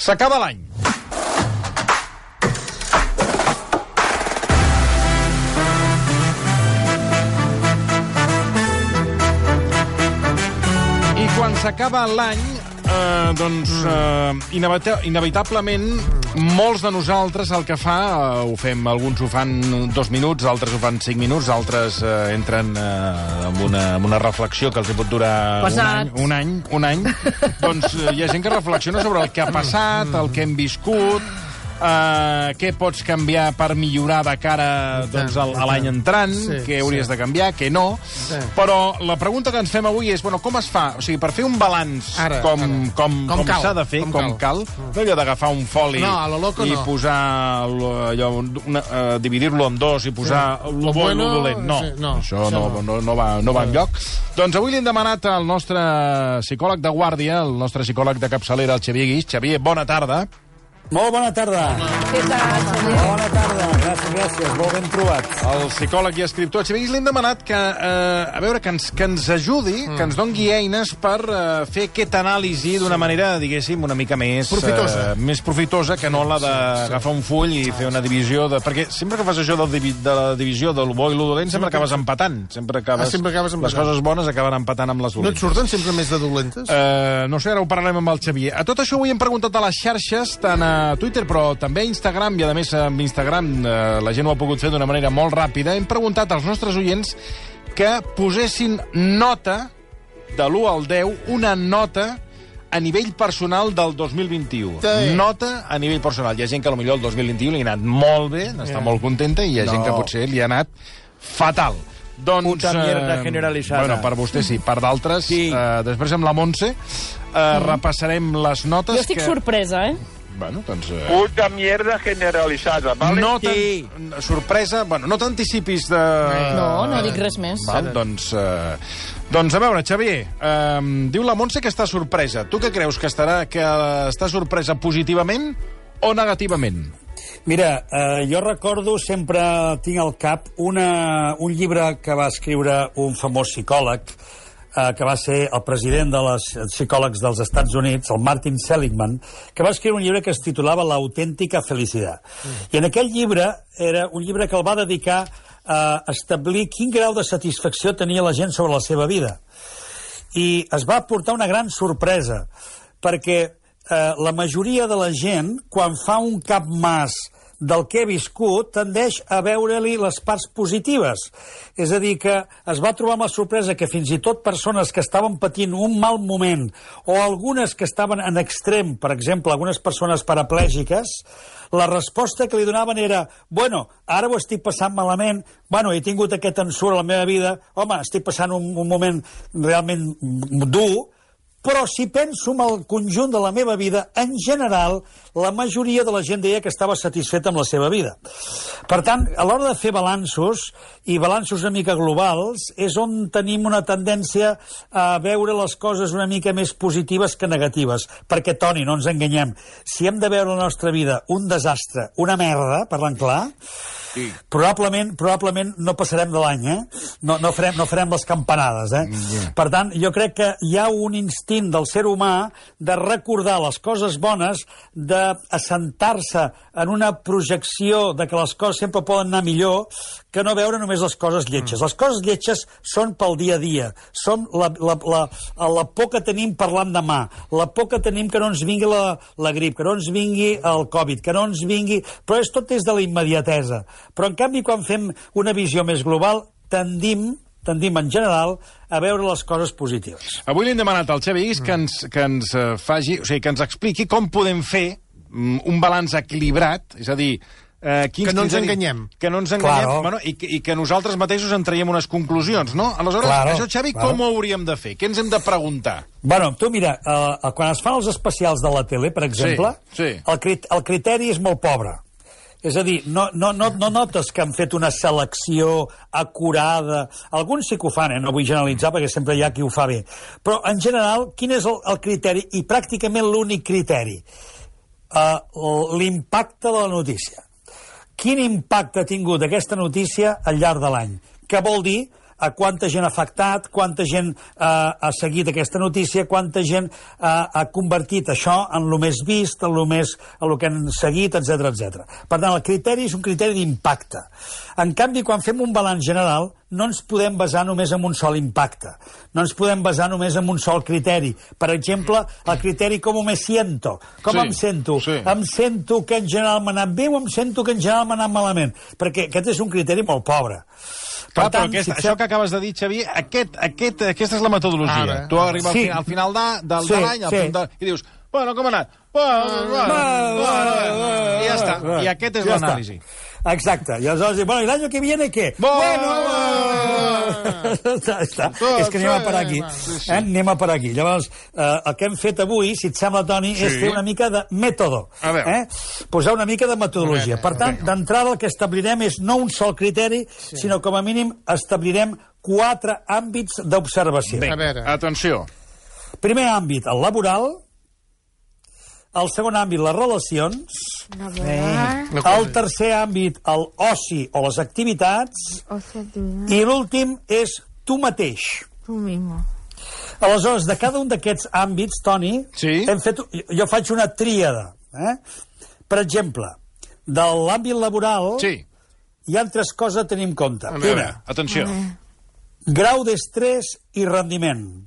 S'acaba l'any. I quan s'acaba l'any, eh, doncs, eh, inevita inevitablement, molts de nosaltres el que fa, eh, ho fem, alguns ho fan dos minuts, altres ho fan cinc minuts, altres eh, entren eh, amb, una, amb una reflexió que els hi pot durar un any, un any, un any. doncs eh, hi ha gent que reflexiona sobre el que ha passat, el que hem viscut, Uh, què pots canviar per millorar de cara doncs, al, a l'any entrant, Sí, què hauries sí. de canviar, què no. Sí. Però la pregunta que ens fem avui és, bueno, com es fa? O sigui, per fer un balanç Ara, com, ara. com, Com com, cal, s'ha de fer, com com, cal, no allò d'agafar un foli No, a lo loco i no. posar allò, una, uh, dividir-lo en dos i posar Sí. lo bo i bueno, lo dolent. No, sí, no, això, això no, no. no, no, va, no va enlloc. Doncs avui li hem demanat al nostre psicòleg de guàrdia, el nostre psicòleg de capçalera, el Xavier Guix. Xavier, bona tarda. Molt bona tarda. Què tal, Xavier? Bona tarda. Gràcies, gràcies. Molt ben trobat. El psicòleg i escriptor Xavier Guix li hem demanat que, eh, a veure, que ens, que ens ajudi, mm. que ens dongui eines per eh, fer aquesta anàlisi d'una manera, diguéssim, una mica més... Profitosa. Eh, més profitosa que no la d'agafar un full i fer una divisió de... Perquè sempre que fas això del divi, de la divisió del bo i lo dolent, sempre acabes empatant. Sempre acabes, Ah, sempre acabes Les empatant. coses bones acaben empatant amb les No et dolentes. surten sempre més de dolentes? Uh, no sé, ara ho parlarem amb el Xavier. A tot això avui hem preguntat a les xarxes, tant a Twitter, però també a Instagram, i a més amb Instagram uh, la gent ho ha pogut fer d'una manera molt ràpida. Hem preguntat als nostres oients que posessin nota de l'1 al 10, una nota a nivell personal del 2021. Sí. Nota a nivell personal. Hi ha gent que potser el 2021 li ha anat molt bé, n'està Ja. molt contenta, i hi ha gent No. que potser li ha anat fatal. Doncs, Puta mierda eh, generalitzada. Bueno, per vostè sí, per d'altres, Sí. eh, després amb la Montse eh, repassarem les notes Jo estic que... sorpresa, eh? Bueno, doncs... Eh, Puta mierda generalizada, ¿vale? no Sí. tan... Sorpresa... Bueno, no t'anticipis de... No, no dic res més. Val, doncs, eh, doncs, a veure, Xavier, eh, diu la Montse que està sorpresa. Tu què creus, que estarà que està sorpresa positivament o negativament? Mira, eh, jo recordo, sempre tinc al cap una, un llibre que va escriure un famós psicòleg, eh, que va ser el president de les psicòlegs dels Estats Units, el Martin Seligman, que va escriure un llibre que es titulava L'autèntica felicitat. I en aquell llibre era un llibre que el va dedicar a establir quin grau de satisfacció tenia la gent sobre la seva vida. I es va portar una gran sorpresa, perquè eh, la majoria de la gent, quan fa un cap mas del que ha viscut, tendeix a veure-li les parts positives. És a dir, que es va trobar amb la sorpresa que fins i tot persones que estaven patint un mal moment o algunes que estaven en extrem, per exemple, algunes persones paraplègiques, la resposta que li donaven era bueno, ara ho estic passant malament, bueno, he tingut aquest ensurt a la meva vida, home, estic passant un, un moment realment dur, però si penso en el conjunt de la meva vida, en general, la majoria de la gent deia que estava satisfeta amb la seva vida. Per tant, a l'hora de fer balanços, i balanços una mica globals, és on tenim una tendència a veure les coses una mica més positives que negatives. Perquè, Toni, no ens enganyem, si hem de veure la nostra vida un desastre, una merda, parlant clar, Sí. Probablement, probablement no passarem de l'any, eh? No, no, farem, no farem les campanades, eh? Yeah. Per tant, jo crec que hi ha un instint del ser humà de recordar les coses bones, d'assentar-se en una projecció de que les coses sempre poden anar millor, que no veure només les coses lletges. Les coses lletges són pel dia a dia, són la, la, la, la por que tenim parlant demà, la por que tenim que no ens vingui la, la grip, que no ens vingui el Covid, que no ens vingui... Però és tot des de la immediatesa. Però, en canvi, quan fem una visió més global, tendim tendim en general a veure les coses positives. Avui li hem demanat al Xavi Guix que ens, que ens eh, faci, o sigui, que ens expliqui com podem fer mm, un balanç equilibrat, és a dir, eh, quins Que no ens enganyem. Que no ens enganyem, Claro. bueno, i, que- i que nosaltres mateixos en traiem unes conclusions, no? Aleshores, Claro, això, Xavi, claro. com ho hauríem de fer? Què ens hem de preguntar? Bueno, tu mira, eh, quan es fan els especials de la tele, per exemple, sí. El, crit el criteri és molt pobre. És a dir, no, no, no, no notes que han fet una selecció acurada. Alguns sí que ho fan, eh? no vull generalitzar perquè sempre hi ha qui ho fa bé. Però, en general, quin és el, el criteri? I pràcticament l'únic criteri. Uh, L'impacte de la notícia. Quin impacte ha tingut aquesta notícia al llarg de l'any? Què vol dir? A quanta gent ha afectat, quanta gent eh, ha seguit aquesta notícia, quanta gent eh, ha convertit això en lo més vist, en lo més en lo que han seguit, etc etc. Per tant, el criteri és un criteri d'impacte. En canvi, quan fem un balanç general, no ens podem basar només en un sol impacte. No ens podem basar només en un sol criteri. Per exemple, el criteri com me siento. Com Sí, em sento? sí. Em sento que en general m'ha anat bé o em sento que en general m'ha anat malament? Perquè aquest és un criteri molt pobre. Clar, però aquest, això que acabes de dir, Xavier, aquest, aquest, aquesta és la metodologia. Ara. tu arribes al Sí. final, al final de, del, Sí, de l'any al sí. de, i dius, bueno, com ha anat? Bueno, bueno, bueno, bueno, I ja està. I aquest és Ja l'anàlisi. Exacte. I aleshores, diu, bueno, ¿y el año que viene qué? Bueno, ja està. És que anem a parar aquí. Eh? Anem a parar aquí. Llavors, eh, el que hem fet avui, si et sembla, Toni, Sí. és fer una mica de veure. Eh? Posar una mica de metodologia. Per tant, d'entrada el que establirem és no un sol criteri, sinó com a mínim establirem quatre àmbits d'observació. A veure. atenció. Primer àmbit, el laboral. El segon àmbit, les relacions. No El tercer àmbit, el oci o les activitats. I l'últim és tu mateix. tú mismo. Aleshores, de cada un d'aquests àmbits, Toni, Sí. hem fet, jo faig una tríada. Eh? Per exemple, de l'àmbit laboral Sí, hi ha tres coses a tenir en compte. a veure, Una, atenció. grau d'estrès i rendiment.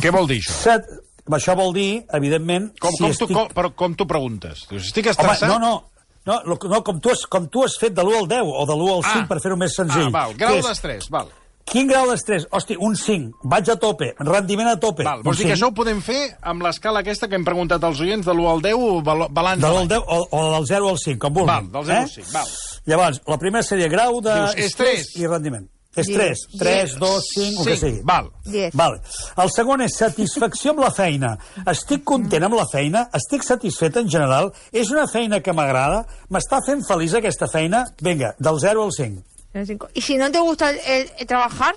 Què vol dir això? Set, això vol dir, evidentment... Com, si com, estic... tu, com, però com tu preguntes? Dius, estic Home, estressat? no, no, no, lo- no com, tu has, com tu has fet de l'1 al 10 o de l'1 al 5 Ah. per fer-ho més senzill. Ah, val, grau d'estrès, val. Quin grau d'estrès? Hosti, un 5. Vaig a tope. Rendiment a tope. Val, vols dir que 5. això ho podem fer amb l'escala aquesta que hem preguntat als oients de l'1 al 10, val- balanç De de l'1 l'any? al 10 o, o del 0 al 5, com vulguin. Val, del 0 al 5, val. Llavors, la primera seria grau d'estrès estrès. i rendiment. Estrès, Diez. 3, 2, 5, el que sigui. val. Diez. Vale. El segon és satisfacció amb la feina. Estic content amb la feina? Estic satisfet en general? És una feina que m'agrada? M'està fent feliç aquesta feina? Vinga, del 0 al 5. ¿Y si no te gusta el, el- el trabajar?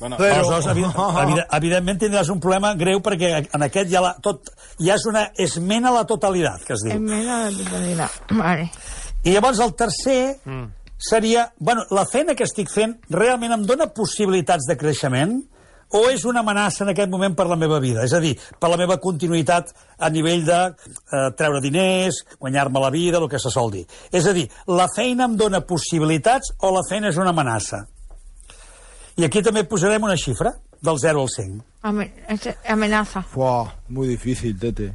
Bueno, Aleshores, evi evi evidentment tindràs un problema greu perquè en aquest ja, la, tot, ja és una esmena a la totalitat, que es diu. menos de totalidad. Vale. I llavors el tercer seria, bueno, la feina que estic fent realment em dona possibilitats de creixement o és una amenaça en aquest moment per la meva vida? És a dir, per la meva continuïtat a nivell de eh, treure diners, guanyar-me la vida, el que se sol dir. És a dir, la feina em dona possibilitats o la feina és una amenaça? I aquí també posarem una xifra, del 0 al 5. Amen- amenaza. Fua, muy difícil, Tete.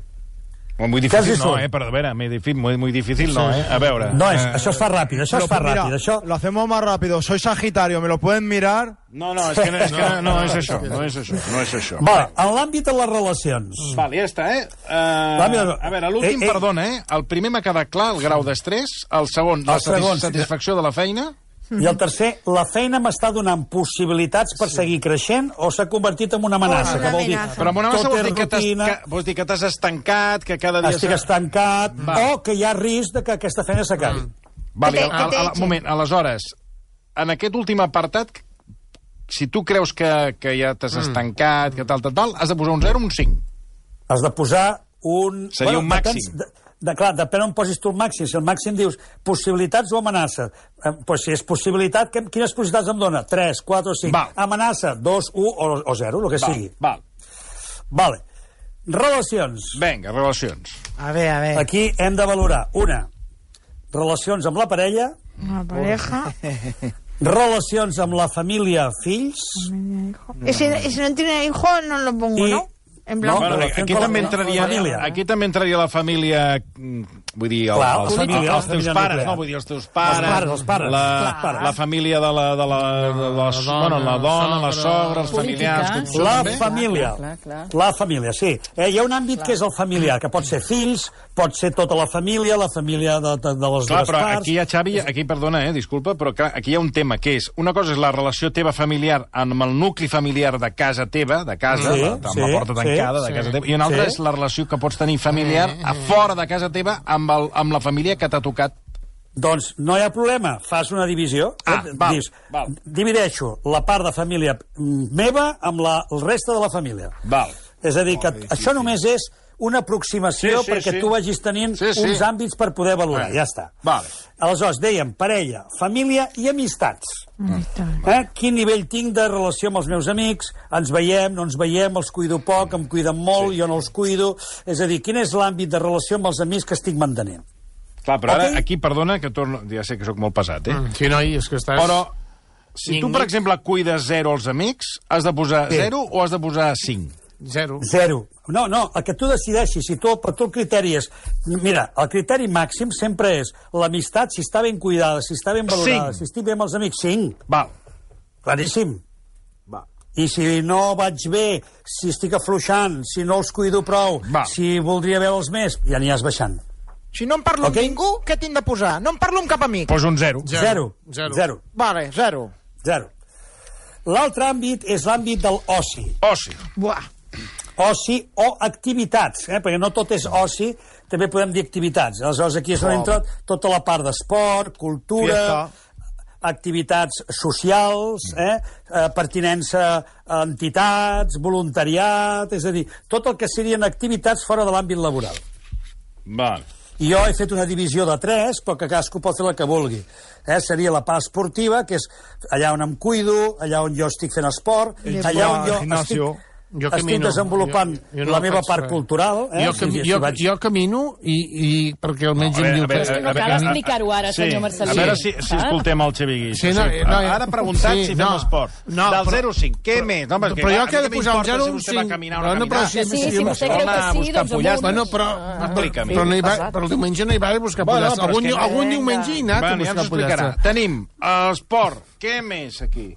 Muy difícil Quasi no, eh? Però, a veure, muy difícil, muy, muy difícil no, eh? A veure... No, és, eh, això es fa ràpid, això es Lo- fa mira, ràpid. Això... Lo hacemos más rápido. Soy Sagitario, ¿me lo pueden mirar? No, no, és que no, és, que no, no és això, no és això, no és això. Va, en l'àmbit de les relacions. Val, ja està, eh? Uh, Va, mira, a veure, l'últim, eh, eh. perdona, eh? El primer m'ha quedat clar, el grau d'estrès. El segon, la El segon, satis satisfacció de la feina. I el tercer, la feina m'està donant possibilitats per seguir creixent o s'ha convertit en una amenaça, Oh, que vol dir... amenaça. Però amb una amenaça és dir que t'has rutina, que, vols dir que t'has estancat, que cada dia... estic estancat, Va. o que hi ha risc de que aquesta feina s'acabi. Vale, que te al, al, echen. moment, aleshores, en aquest últim apartat, si tu creus que, que ja t'has estancat, que tal, tal, tal, has de posar un 0 o un 5. Has de posar un... Seria un depèn- màxim. De, de, clar, depèn on posis tu el màxim. Si el màxim dius possibilitats o amenaça. Eh, pues si és possibilitat, que, quines possibilitats em dona? 3, 4 o 5. Val. Amenaça, 2, 1 o, o 0, el que Val, sigui. val. Vale. Relacions. Vinga, relacions. A ver, a ver. Aquí hem de valorar, una, relacions amb la parella, Una pareja. relacions amb la família, fills, si, y si no tiene hijos, no lo pongo, Y- ¿no? En plan, No, Bueno, aquí, també entraria, aquí també entraria la família, mm, vull dir, el, Clar, la els, família, els teus pares, nuclear. no? Vull dir, els teus pares, Els pares, els pares. La, Clar. la família de la, de la, de la, la bueno, la dona, la sogra, els familiars... la família. clar, clar. La família, sí. Eh, hi ha un àmbit que és el familiar, que pot ser fills, pot ser tota la família, la família de, de, de les Clar, dues però parts... aquí, a Xavi, aquí, perdona, eh, disculpa, però clar, aquí hi ha un tema, que és, una cosa és la relació teva familiar amb el nucli familiar de casa teva, de casa, Sí, la, amb sí, la porta sí, tancada de sí. casa teva, i una altra Sí. és la relació que pots tenir familiar a fora de casa teva amb, el, amb la família que t'ha tocat. Doncs no hi ha problema, fas una divisió. Ah, eh? val, Dius, val. Divideixo la part de família meva amb la, el reste de la família. Val. És a dir, que això només és una aproximació Sí, sí, perquè sí. tu vagis tenint Sí, sí. uns àmbits per poder valorar. Bueno, Ja està. vale. Aleshores, dèiem parella, família i amistats. Eh? Quin nivell tinc de relació amb els meus amics? Ens veiem, no ens veiem, els cuido poc, em cuiden molt, sí. jo no els cuido... És a dir, quin és l'àmbit de relació amb els amics que estic mantenint? Clar, però ara, Ok. aquí, perdona, que torno... Ja sé que sóc molt pesat, eh? Sí, noi, és que estàs... Però, si tu, per exemple, cuides zero als amics, has de posar Bé. zero o has de posar cinc? Zero. Zero. No, no, el que tu decideixis, si tu, per tu el criteri és... Mira, el criteri màxim sempre és l'amistat, si està ben cuidada, si està ben valorada, Cinc. si estic bé amb els amics, cinc. Val. Claríssim. Va. I si no vaig bé, si estic afluixant, si no els cuido prou, Va. si voldria veure'ls més, ja n'hi has baixant. Si no em parlo Ok. amb ningú, què tinc de posar? No em parlo amb cap amic. Posa un zero. Zero. Zero. Zero. Zero. Vale, zero. Zero. L'altre àmbit és l'àmbit del oci. Oci. Buah. Oci o activitats, eh? perquè no tot és oci, també podem dir activitats. Aleshores, aquí és on entra tota la part d'esport, cultura, Fiesta. activitats socials, eh? eh? pertinença a entitats, voluntariat, és a dir, tot el que serien activitats fora de l'àmbit laboral. Val. I jo he fet una divisió de tres, però que cadascú pot fer la que vulgui. Eh? Seria la part esportiva, que és allà on em cuido, allà on jo estic fent esport, allà on jo estic, Jo estic camino. desenvolupant Jo- jo no la meva faig part res. cultural. Eh? Jo, cami, Sí, sí, jo, vaig- jo camino i, i perquè el metge a em diu a veure, que... a No cal explicar-ho ara, sí. senyor Marcelí. A veure si, si Ah. escoltem el Xavi Guix. Sí, no, Sí, no, ara ha preguntat sí, si fem no, esport. no, Del però- 0 a 5, què més? No, perquè, però jo que he de posar un m'importa 0 si vostè va 5. caminar o no Bueno, però caminar? si- sí, si vostè creu que sí, doncs pollastres. amunt. Bueno, però, Ah, Explica'm. però, no hi va, però el diumenge no hi va a buscar Bueno, pollastre. però és algun, algun diumenge hi he anat a buscar explicarà. pollastre. Tenim esport. Què més aquí?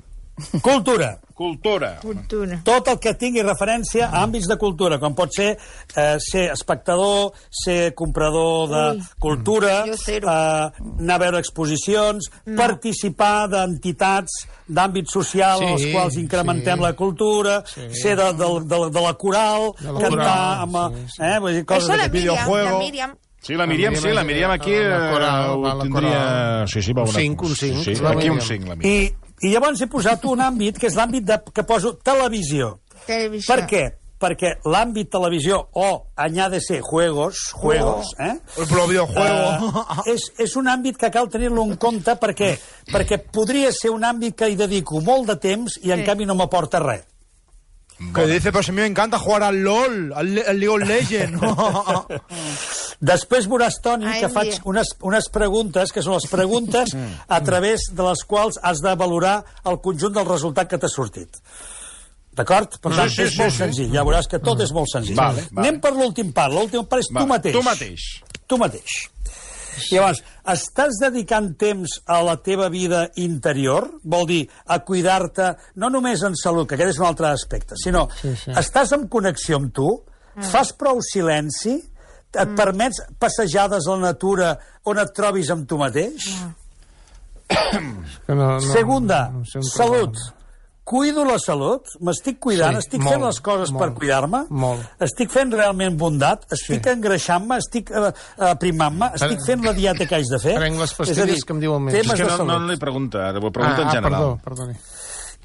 Cultura. Cultura. Cultura. Tot el que tingui referència a àmbits de cultura, com pot ser eh, ser espectador, ser comprador de Ui. cultura, eh, anar a veure exposicions, participar d'entitats d'àmbit social Sí, als quals incrementem sí. la cultura, ser de, de, de, de la coral, De la cantar coral, amb... sí, sí. Eh, vull dir, coses Eso la Miriam, la. Miriam. Sí, la Míriam, sí, la Míriam aquí La eh, coral, ho la tindria... Sí, sí, va Un una... cinc, un cinc, Sí, sí, la aquí un Míriam. 5, la Míriam. I, I llavors he posat un àmbit, que és l'àmbit de, que poso televisió. Televisió. Per què? Perquè l'àmbit televisió, o añade ser juegos, juegos, eh? Los videojuegos. Uh, és, és un àmbit que cal tenir-lo en compte perquè, perquè podria ser un àmbit que hi dedico molt de temps i en Sí. canvi no m'aporta res. Que dice, pues a mí me encanta jugar al LOL, al, al League of Legends. Després veuràs, Toni, Ai, que faig unes, unes preguntes, que són les preguntes a través de les quals has de valorar el conjunt del resultat que t'ha sortit. D'acord? Per Sí, tant, sí, és sí, molt sí. senzill. Ja veuràs que tot és molt senzill. Vale, vale. Anem per l'últim part. L'últim part és Va, tu mateix. Tu mateix. Tu mateix. Llavors, estàs dedicant temps a la teva vida interior? Vol dir, a cuidar-te, no només en salut, que aquest és un altre aspecte, sinó Sí, sí. estàs en connexió amb tu? Fas prou silenci? Et permets passejades a la natura on et trobis amb tu mateix? Que no, no, Segunda, no sé on salut. trobar-me. Cuido la salut, m'estic cuidant, Sí, estic molt, fent les coses per molt, cuidar-me, molt. estic fent realment bondat, estic Sí. engreixant-me, estic eh, aprimant-me, estic fent la dieta que haig de fer. Prenc les pastilles dir, que em diu el metge. És que no, no li pregunta, ara ho pregunta Ah, en ah, general. perdó, perdoni.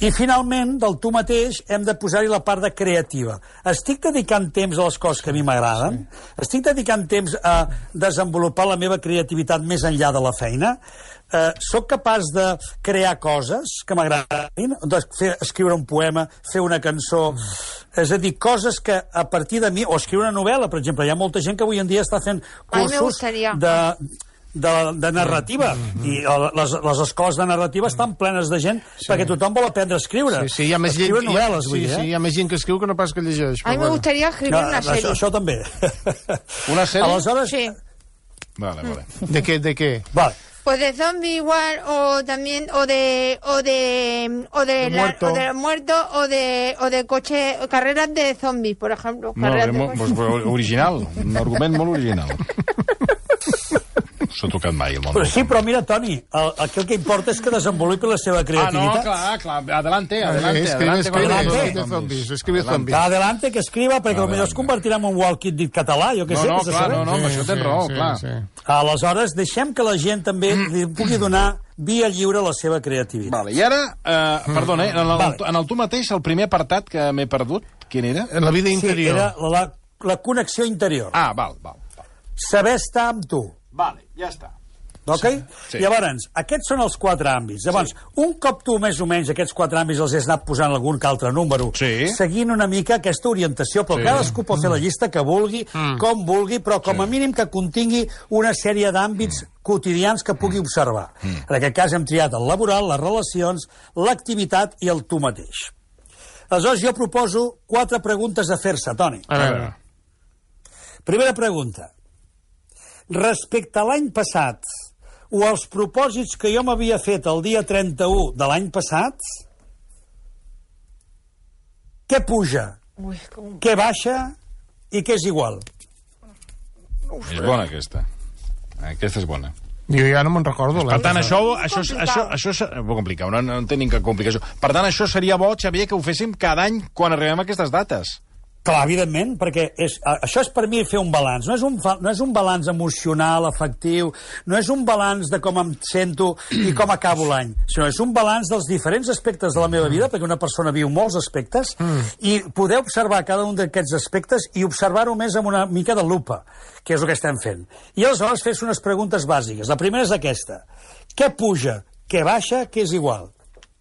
I finalment, del tu mateix, hem de posar-hi la part de creativa. Estic dedicant temps a les coses que a mi m'agraden? Sí. Estic dedicant temps a desenvolupar la meva creativitat més enllà de la feina? Eh, soc capaç de crear coses que m'agradin? De fer, escriure un poema, fer una cançó... És a dir, coses que a partir de mi... O escriure una novel·la, per exemple. Hi ha molta gent que avui en dia està fent cursos de, de, de narrativa. I eh, les, les escoles de narrativa estan plenes de gent perquè tothom vol aprendre a escriure. Sí, sí, hi ha més gent, Escriure hi ha, novel·les, sí, vull sí, eh? hi ha més gent que escriu que no pas que llegeix. A gustaría escribir No, una això, serie. això també. Una sèrie? Aleshores, Sí. Vale, vale. De què, de què? vale. Pues de zombie igual, o también, o de, o de, o de, De la- muerto. o de muerto, o de, o de coche, carreras de zombies, por ejemplo. Carreras de molt, coche. doncs, original. Un argument molt original. S'ha tocat mai, el món. Però sí, però mira, Toni, el, el, que el que importa és que desenvolupi la seva Ah, no, creativitat. clar, clar. Adelante, adelante. escribe, adelante, escribe, escribe zombies. escribe zombies. Adelante, que escriva, perquè potser es convertirà en un walking dit català, jo què No, sé, no, que se clar, no, no, amb això tens raó, clar. Aleshores, deixem que la gent també li pugui donar via lliure a la seva creativitat. Vale, i ara, eh, perdona, eh, en, el, Vale. en el tu mateix, el primer apartat que m'he perdut, quin era? En la vida Sí, interior. era la, la connexió interior. Ah, val, val. val. Saber estar amb tu. Vale, ja està. Ok? Sí. Llavors, aquests són els quatre àmbits. Llavors, un cop tu més o menys aquests quatre àmbits els has anat posant algun que altre número, Sí. seguint una mica aquesta orientació, però Sí. sí. cadascú pot fer la llista que vulgui, mm. com vulgui, però com a mínim que contingui una sèrie d'àmbits mm. quotidians que pugui observar. Mm. En aquest cas hem triat el laboral, les relacions, l'activitat i el tu mateix. Aleshores, jo proposo quatre preguntes a fer-se, Toni. A veure. Primera pregunta. Respecte a l'any passat, o els propòsits que jo m'havia fet el dia 31 de l'any passat, què puja, Uy, com... què baixa i què és igual? És bona, aquesta. Aquesta és bona. Jo ja no me'n recordo. Per tant, això, això, això, això, això és complicat, no, no en tenim cap complicació. Per tant, això seria bo, Xavier, que ho féssim cada any quan arribem a aquestes dates. Clar, evidentment, perquè és, això és per mi fer un balanç. No és un, no és un balanç emocional, afectiu, no és un balanç de com em sento i com acabo l'any, sinó és un balanç dels diferents aspectes de la meva vida, perquè una persona viu molts aspectes, i poder observar cada un d'aquests aspectes i observar-ho més amb una mica de lupa, que és el que estem fent. I aleshores fes unes preguntes bàsiques. La primera és aquesta. Què puja, què baixa, què és igual?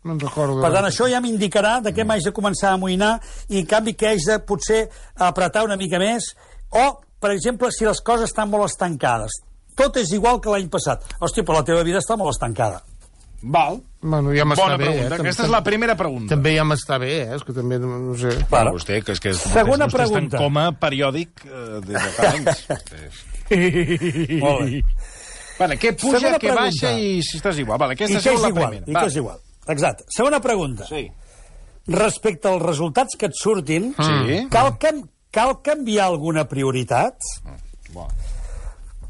No recordo. Per tant, això ja m'indicarà de què m'haig de començar a amoïnar i, en canvi, que haig de potser apretar una mica més. O, per exemple, si les coses estan molt estancades. Tot és igual que l'any passat. Hòstia, però la teva vida està molt estancada. Val. Bueno, ja m'està bé, pregunta. eh? Aquesta és la primera pregunta. També ja m'està bé, eh? És que també, no, sé... Bueno, vostè, que és que és, Segona vostè està pregunta. en coma periòdic eh, des de fa anys. Molt bé. vale, què puja, Segona què pregunta. baixa i si estàs igual. Vale, aquesta és és la igual? primera. I què és igual? Exacte. Segona pregunta. Sí. Respecte als resultats que et surtin, Sí. cal, cam cal canviar alguna prioritat? Bo.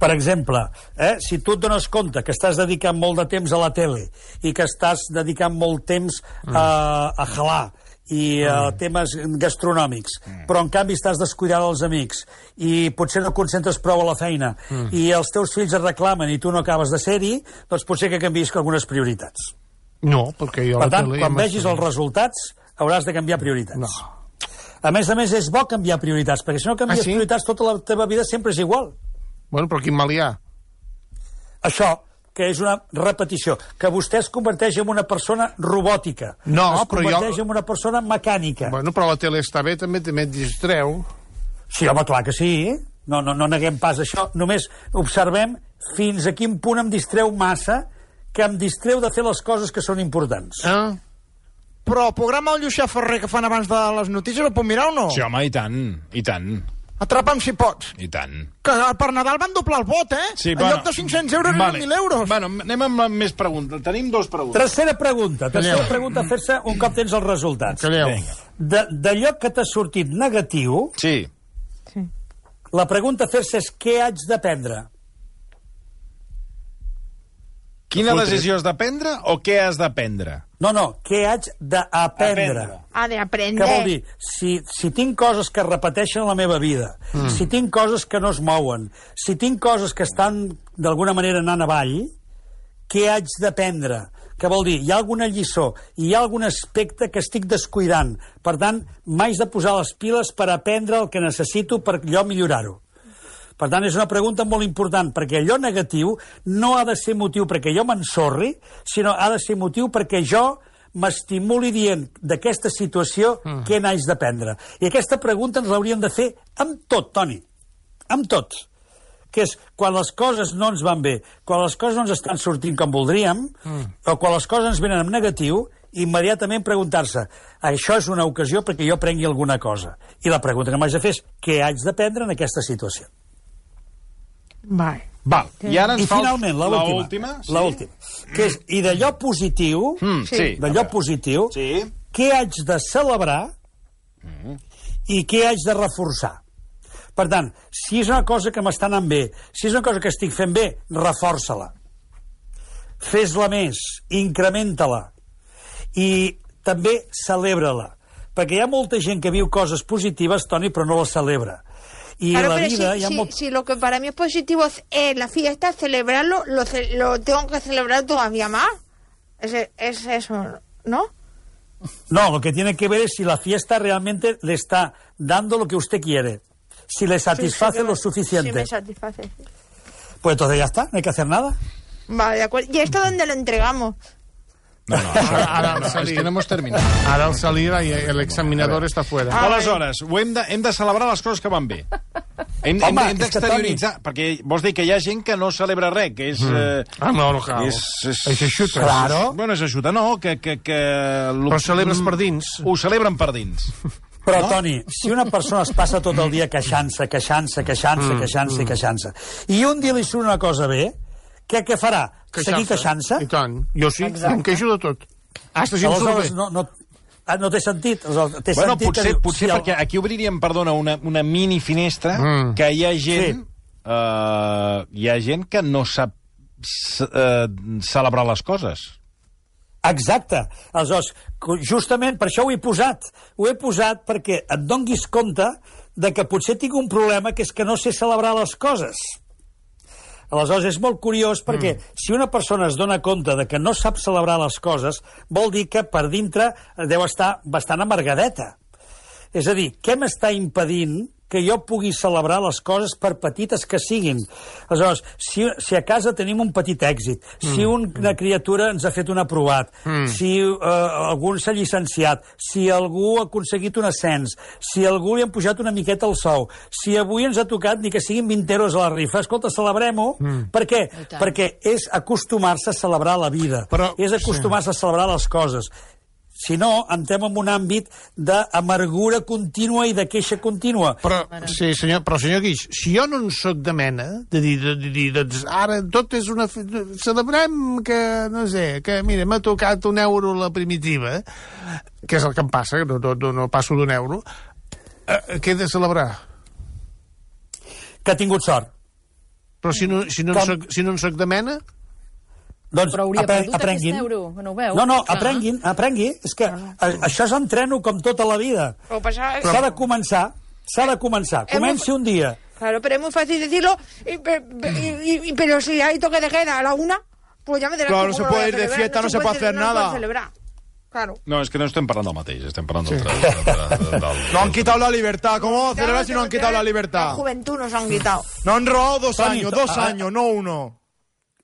Per exemple, eh, si tu et dones compte que estàs dedicant molt de temps a la tele i que estàs dedicant molt temps a, a jalar i a temes gastronòmics, però en canvi estàs descuidant els amics i potser no concentres prou a la feina i els teus fills et reclamen i tu no acabes de ser-hi, doncs potser que canvis algunes prioritats. No, perquè jo... Per la tant, tele quan vegis els resultats, hauràs de canviar prioritats. No. A més a més, és bo canviar prioritats, perquè si no canvies Ah, sí? prioritats, tota la teva vida sempre és igual. Bueno, però quin mal hi ha? Això, que és una repetició, que vostè es converteix en una persona robòtica. No, es però jo- converteix en una persona mecànica. Bueno, però la tele està bé, també també et distreu. Sí, home, clar que sí. No, no, no neguem pas això. Només observem fins a quin punt em distreu massa que em distreu de fer les coses que són importants. Eh? Però el programa del Llucià Ferrer que fan abans de les notícies el puc mirar o no? Sí, home, i tant, i tant, Atrapa'm si pots. i tant. Que per Nadal van doblar el vot, eh? Sí, en bueno, lloc de 500 euros vale. eren 1.000 euros. Bueno, anem amb més preguntes. Tenim dos preguntes. Tercera pregunta. Tercera Calleu. pregunta a fer-se un cop tens els resultats. Calleu. D'allò que t'ha sortit negatiu, Sí. la pregunta a fer-se és què haig d'aprendre? Quina decisió has de prendre o què has d'aprendre? No, no, què haig d'aprendre? Aprendre. Ha de aprender. Què vol dir? Si, si tinc coses que repeteixen la meva vida, mm. si tinc coses que no es mouen, si tinc coses que estan d'alguna manera anant avall, què haig d'aprendre? Què vol dir? Hi ha alguna lliçó, hi ha algun aspecte que estic descuidant. Per tant, m'haig de posar les piles per aprendre el que necessito per allò millorar-ho. Per tant, és una pregunta molt important, perquè allò negatiu no ha de ser motiu perquè jo m'ensorri, sinó ha de ser motiu perquè jo m'estimuli dient d'aquesta situació mm. què n'haig d'aprendre. I aquesta pregunta ens l'hauríem de fer amb tot, Toni. Amb tot. Que és quan les coses no ens van bé, quan les coses no ens estan sortint com voldríem, mm. o quan les coses ens venen en negatiu, immediatament preguntar-se això és una ocasió perquè jo prengui alguna cosa. I la pregunta que m'haig de fer és què haig d'aprendre en aquesta situació. Vale. Val. I ara ens I finalment, l'última. l'última. Sí? L'última. Que és, i d'allò positiu, Mm, sí. d'allò positiu, Sí. què haig de celebrar i què haig de reforçar. Per tant, si és una cosa que m'està anant bé, si és una cosa que estic fent bé, reforça-la. Fes-la més, incrementa-la. I també celebra-la. Perquè hi ha molta gent que viu coses positives, Toni, però no les celebra. I Claro, la pero vida si, si- si lo que para mí es positivo es eh, la fiesta, celebrarlo, lo, ce- lo tengo que celebrar todavía más. Es, es eso, ¿no? No, lo que tiene que ver es si la fiesta realmente le está dando lo que usted quiere. si le satisface Sí, sí, lo suficiente, Sí, me satisface. pues entonces ya está, no hay que hacer nada. Vale, de acuerdo. ¿Y esto dónde lo entregamos? No, no, això, Ara- ara no, el és Salí. que no hemos terminat. Ara el salida i l'examinador està fuera. Ah, Aleshores, ho hem de, hem de celebrar les coses que van bé. Hem, hem, Home, hem d'exterioritzar, perquè vols dir que hi ha gent que no celebra res, que és... Eh, Ah, no, no cal. és, és, És aixuta. Claro. Bueno, és aixuta, no, que... que, que lo- Però celebres per dins. Ho celebren per dins. Però, no? Toni, si una persona es passa tot el dia queixant-se, queixant-se, queixant-se, queixant-se i queixant-se, i un dia li surt una cosa bé, què, què farà? Seguir queixant-se? I tant. Jo sí, em queixo de tot. Aleshores, bé. no, no, ah, no té sentit. Té Bueno, sentit potser, que potser si el- perquè aquí obriríem, perdona, una, una mini finestra Mm. que hi ha gent... Sí. Eh, hi ha gent que no sap eh, celebrar les coses. Exacte. Aleshores, justament per això ho he posat. Ho he posat perquè et donguis compte de que potser tinc un problema que és que no sé celebrar les coses. Aleshores, és molt curiós perquè mm. si una persona es dona compte de que no sap celebrar les coses, vol dir que per dintre deu estar bastant amargadeta. És a dir, què m'està impedint que jo pugui celebrar les coses per petites que siguin. Aleshores, si, si a casa tenim un petit èxit, si un, una criatura ens ha fet un aprovat, mm. si uh, algú s'ha llicenciat, si algú ha aconseguit un ascens, si algú li han pujat una miqueta el sou, si avui ens ha tocat ni que siguin 20 euros a la rifa, escolta, celebrem-ho. Mm. Per què? Perquè és acostumar-se a celebrar la vida, Però- és acostumar-se a celebrar les coses. Si no, entrem en un àmbit d'amargura contínua i de queixa contínua. Però, sí, senyor, però senyor Guix, si jo no en sóc de mena, de dir, de, de dir doncs ara tot és una... Celebrem que, no sé, que, mira, m'ha tocat un euro la primitiva, que és el que em passa, que no, no, no, no passo d'un euro, eh, què he de celebrar? Que ha tingut sort. Però si no, si no, en, Com? soc, si no en soc de mena... Doncs Però hauria apre- perdut aprenguin. aquest euro, que no ho veu. No, no, Clar. aprenguin, aprengui. És que a, això és entreno com tota la vida. Es- S'ha de començar, s'ha de començar. Comenci un dia. Claro, pero es muy fácil decirlo, y, y- y- pero si hay toque de queda a la una, pues ya me dirás Claro, no se puede ir de fiesta, no se puede hacer nada. Claro. No, és que no estem parlant del mateix, estem parlant del... del, No han quitado la libertad. ¿Cómo vamos a celebrar si no han quitado la La libertad? juventud nos han quitado. No han robado dos años, dos ah, años, no uno.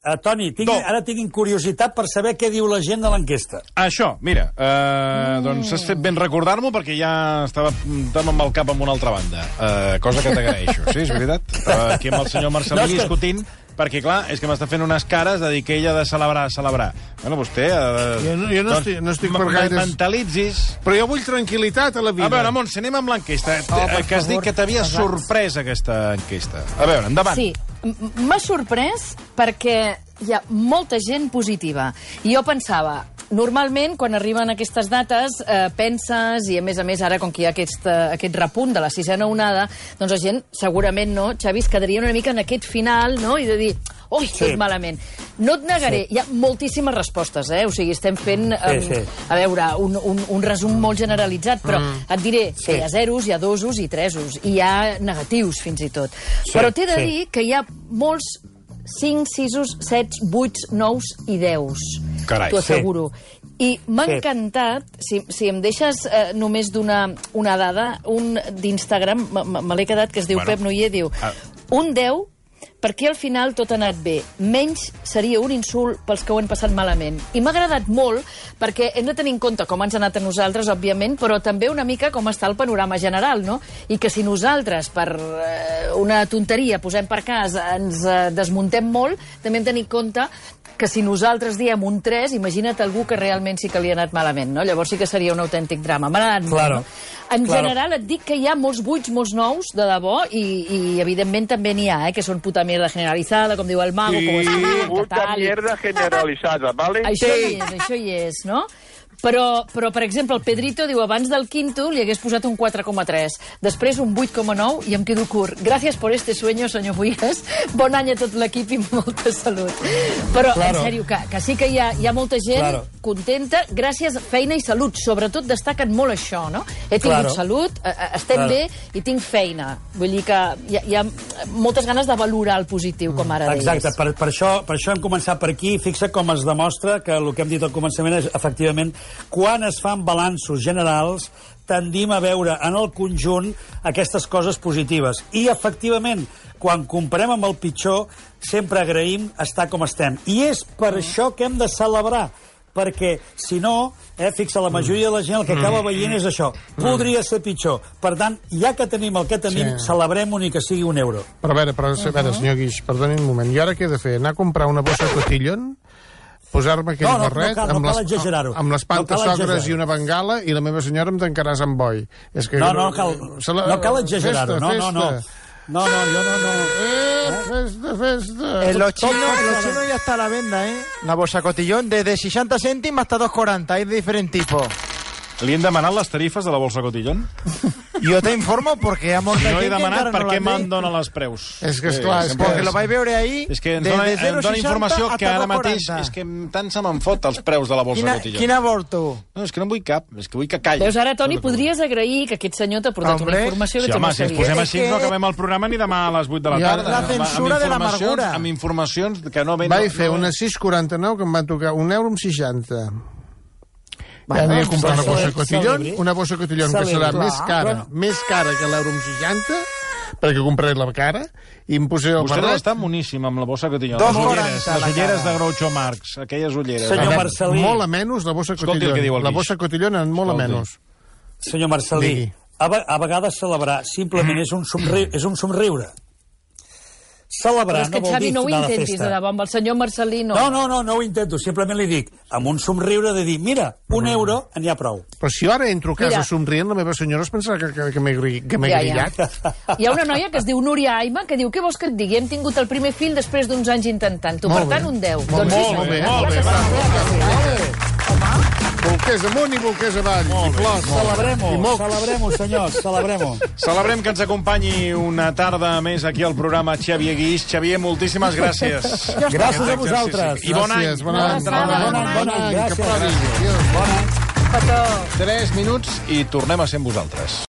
Uh, Toni, tinc, No. ara tinc curiositat per saber què diu la gent de l'enquesta. Això, mira, eh, doncs has fet ben recordar-m'ho perquè ja estava apuntant amb el cap amb una altra banda. Eh, cosa que t'agraeixo, sí, és veritat? Estava aquí amb el senyor Marcelí No, que- discutint perquè, clar, és que m'està fent unes cares de dir que ella ha de celebrar, celebrar. Bueno, vostè... Eh, Jo no- jo no estic- no estic per gaires- Mentalitzis... Però jo vull tranquil·litat a la vida. A veure, Montse, anem amb l'enquesta. Oh, per que has dit favor. que t'havia sorprès aquesta enquesta. A veure, endavant. Sí, m'ha sorprès perquè hi ha molta gent positiva. I jo pensava, normalment, quan arriben aquestes dates, eh, penses, i a més a més ara, com que hi ha aquest, eh, aquest repunt de la sisena onada, doncs la gent segurament, no, Xavi, es quedaria una mica en aquest final, no?, i de dir, ui, tot Sí. malament. No et negaré, hi ha moltíssimes respostes, eh? O sigui, estem fent, em, sí. a veure, un, un, un resum molt generalitzat, però Mm. et diré Sí. que hi ha zeros, hi ha dosos i tresos, i hi ha negatius, fins i tot. Sí, però t'he de sí. dir que hi ha molts 5, 6, 7, 8, 9 i 10. Carai. T'ho asseguro. I m'ha Sí. encantat, si, si em deixes eh, només d'una una dada, un d'Instagram, me- l'he quedat, que es diu Bueno. Pep Noyer, diu Ah. un 10 perquè al final tot ha anat bé. Menys seria un insult pels que ho han passat malament. I m'ha agradat molt perquè hem de tenir en compte com ens ha anat a nosaltres, òbviament, però també una mica com està el panorama general, no? I que si nosaltres, per eh, una tonteria, posem per cas, ens eh, desmuntem molt, també hem de tenir en compte que si nosaltres diem un 3, imagina't algú que realment sí que li ha anat malament, no? Llavors sí que seria un autèntic drama. M'ha agradat molt, Claro. no? En Claro. general et dic que hi ha molts buits, molts nous, de debò, i, i evidentment també n'hi ha, eh, que són puta mierda generalitzada, com diu el mago, Sí, com es diu, Puta tal, i- mierda generalizada, ¿vale? Això hi és, això hi és, no? Però, però, per exemple, el Pedrito diu abans del quinto li hagués posat un 4,3, després un 8,9 i em quedo curt. Gràcies por este sueño, senyor Buies. Bon any a tot l'equip i molta salut. Però, Claro. en sèrio, que, que sí que hi ha, hi ha molta gent Claro. contenta, gràcies, feina i salut. Sobretot destaquen molt això, no? He tingut Claro. salut, eh, eh, estem Claro. bé i tinc feina. Vull dir que hi ha, hi ha moltes ganes de valorar el positiu, com ara Exacte, deies. per, per, això, per això hem començat per aquí. Fixa com es demostra que el que hem dit al començament és, efectivament, quan es fan balanços generals, tendim a veure en el conjunt aquestes coses positives. I, efectivament, quan comparem amb el pitjor, sempre agraïm estar com estem. I és per això que hem de celebrar perquè, si no, eh, fixa, la majoria de la gent el que acaba veient és això. Podria ser pitjor. Per tant, ja que tenim el que tenim, Sí. celebrem-ho ni que sigui un euro. Però a veure, però, a veure senyor Guix, perdoni un moment. I ara què he de fer? Anar a comprar una bossa cotillon? Posar-me aquell No, no, no barret cal- no amb, cal les, amb les No pantasogres exagerar-ho. i una bengala i la meva senyora em tancaràs amb boi. És que, No, no cal, la- no cal exagerar-ho. Festa, No, no, no. festa. No, no, jo no, no. Eh, festa, festa. En los Tot- chinos, tot- en los chinos ya está a la venda, ¿eh? La bolsa cotillón, desde 60 céntimos hasta 2,40. Hay de diferente tipo. Li hem demanat les tarifes de la bolsa cotillón? Yo te informo porque ha muerto No he gente que demanat encara per no què la me'n té. donen els preus. És que, esclar, és sempre Porque que- lo vais a ver ahí. És que ens dona, em 0,60 dona informació que ara 2,40. mateix... És que tant se me'n fot els preus de la bolsa Quina, cotillón. quina vol tu? No, és que no vull cap. És que vull que calli. Veus, ara, Toni, podries agrair que aquest senyor t'ha portat Hombre. una informació que Sí, tu home, no si ens posem És així que- no acabem el programa ni demà a les 8 de la tarda. La Amb- amb censura de l'amargura. Amb informacions que no ven... Vaig no, fer no, una 6,49 que em van tocar un euro amb 60. Bueno, Bueno, a comprar una celebri- bossa cotillón, celebri. una bossa cotillón que serà més cara, més cara que l'euro amb 60, perquè compraré la cara, i em posaré el Vostè barret. està moníssim amb la bossa cotillón. Dos Les ulleres, les ulleres de Groucho Marx, aquelles ulleres. Senyor Marcelí. Molt a menys la bossa Escolti el cotillón. que diu el la bossa cotillón en molt a menys. Senyor Marcelí, Digui. a, a vegades celebrar simplement és un, somri és un somriure. Però Celebrar és que, no vol Xavi, dir no ho de intentis, de debò, amb el senyor Marcelí, no. No, no, no, no ho intento. Simplement li dic, amb un somriure de dir, mira, un euro n'hi ha prou. Però si jo ara entro a casa Mira. somrient, la meva senyora es pensarà que, que, que m'he gri- que m'he Ja, ja. grillat. Hi ha una noia que es diu Núria Aima que diu què vols que et digui? Hem tingut el primer fill després d'uns anys intentant-ho. Molt Per tant, bé. un 10. Molt doncs bé, sí, molt bé, molt bé, clar que sí. Bolquers amunt i bolquers avall. I flors. Celebrem-ho, celebrem-ho, senyors, celebrem-ho. Celebrem que ens acompanyi una tarda més aquí al programa Xavier Guix. Xavier, moltíssimes gràcies. Gràcies a vosaltres. I bon any. Gràcies, bon any. Bona Bon any, bona bon any, any. Que gràcies. provi. Adéu. Bon any. Petó. 3 minuts i tornem a ser amb vosaltres.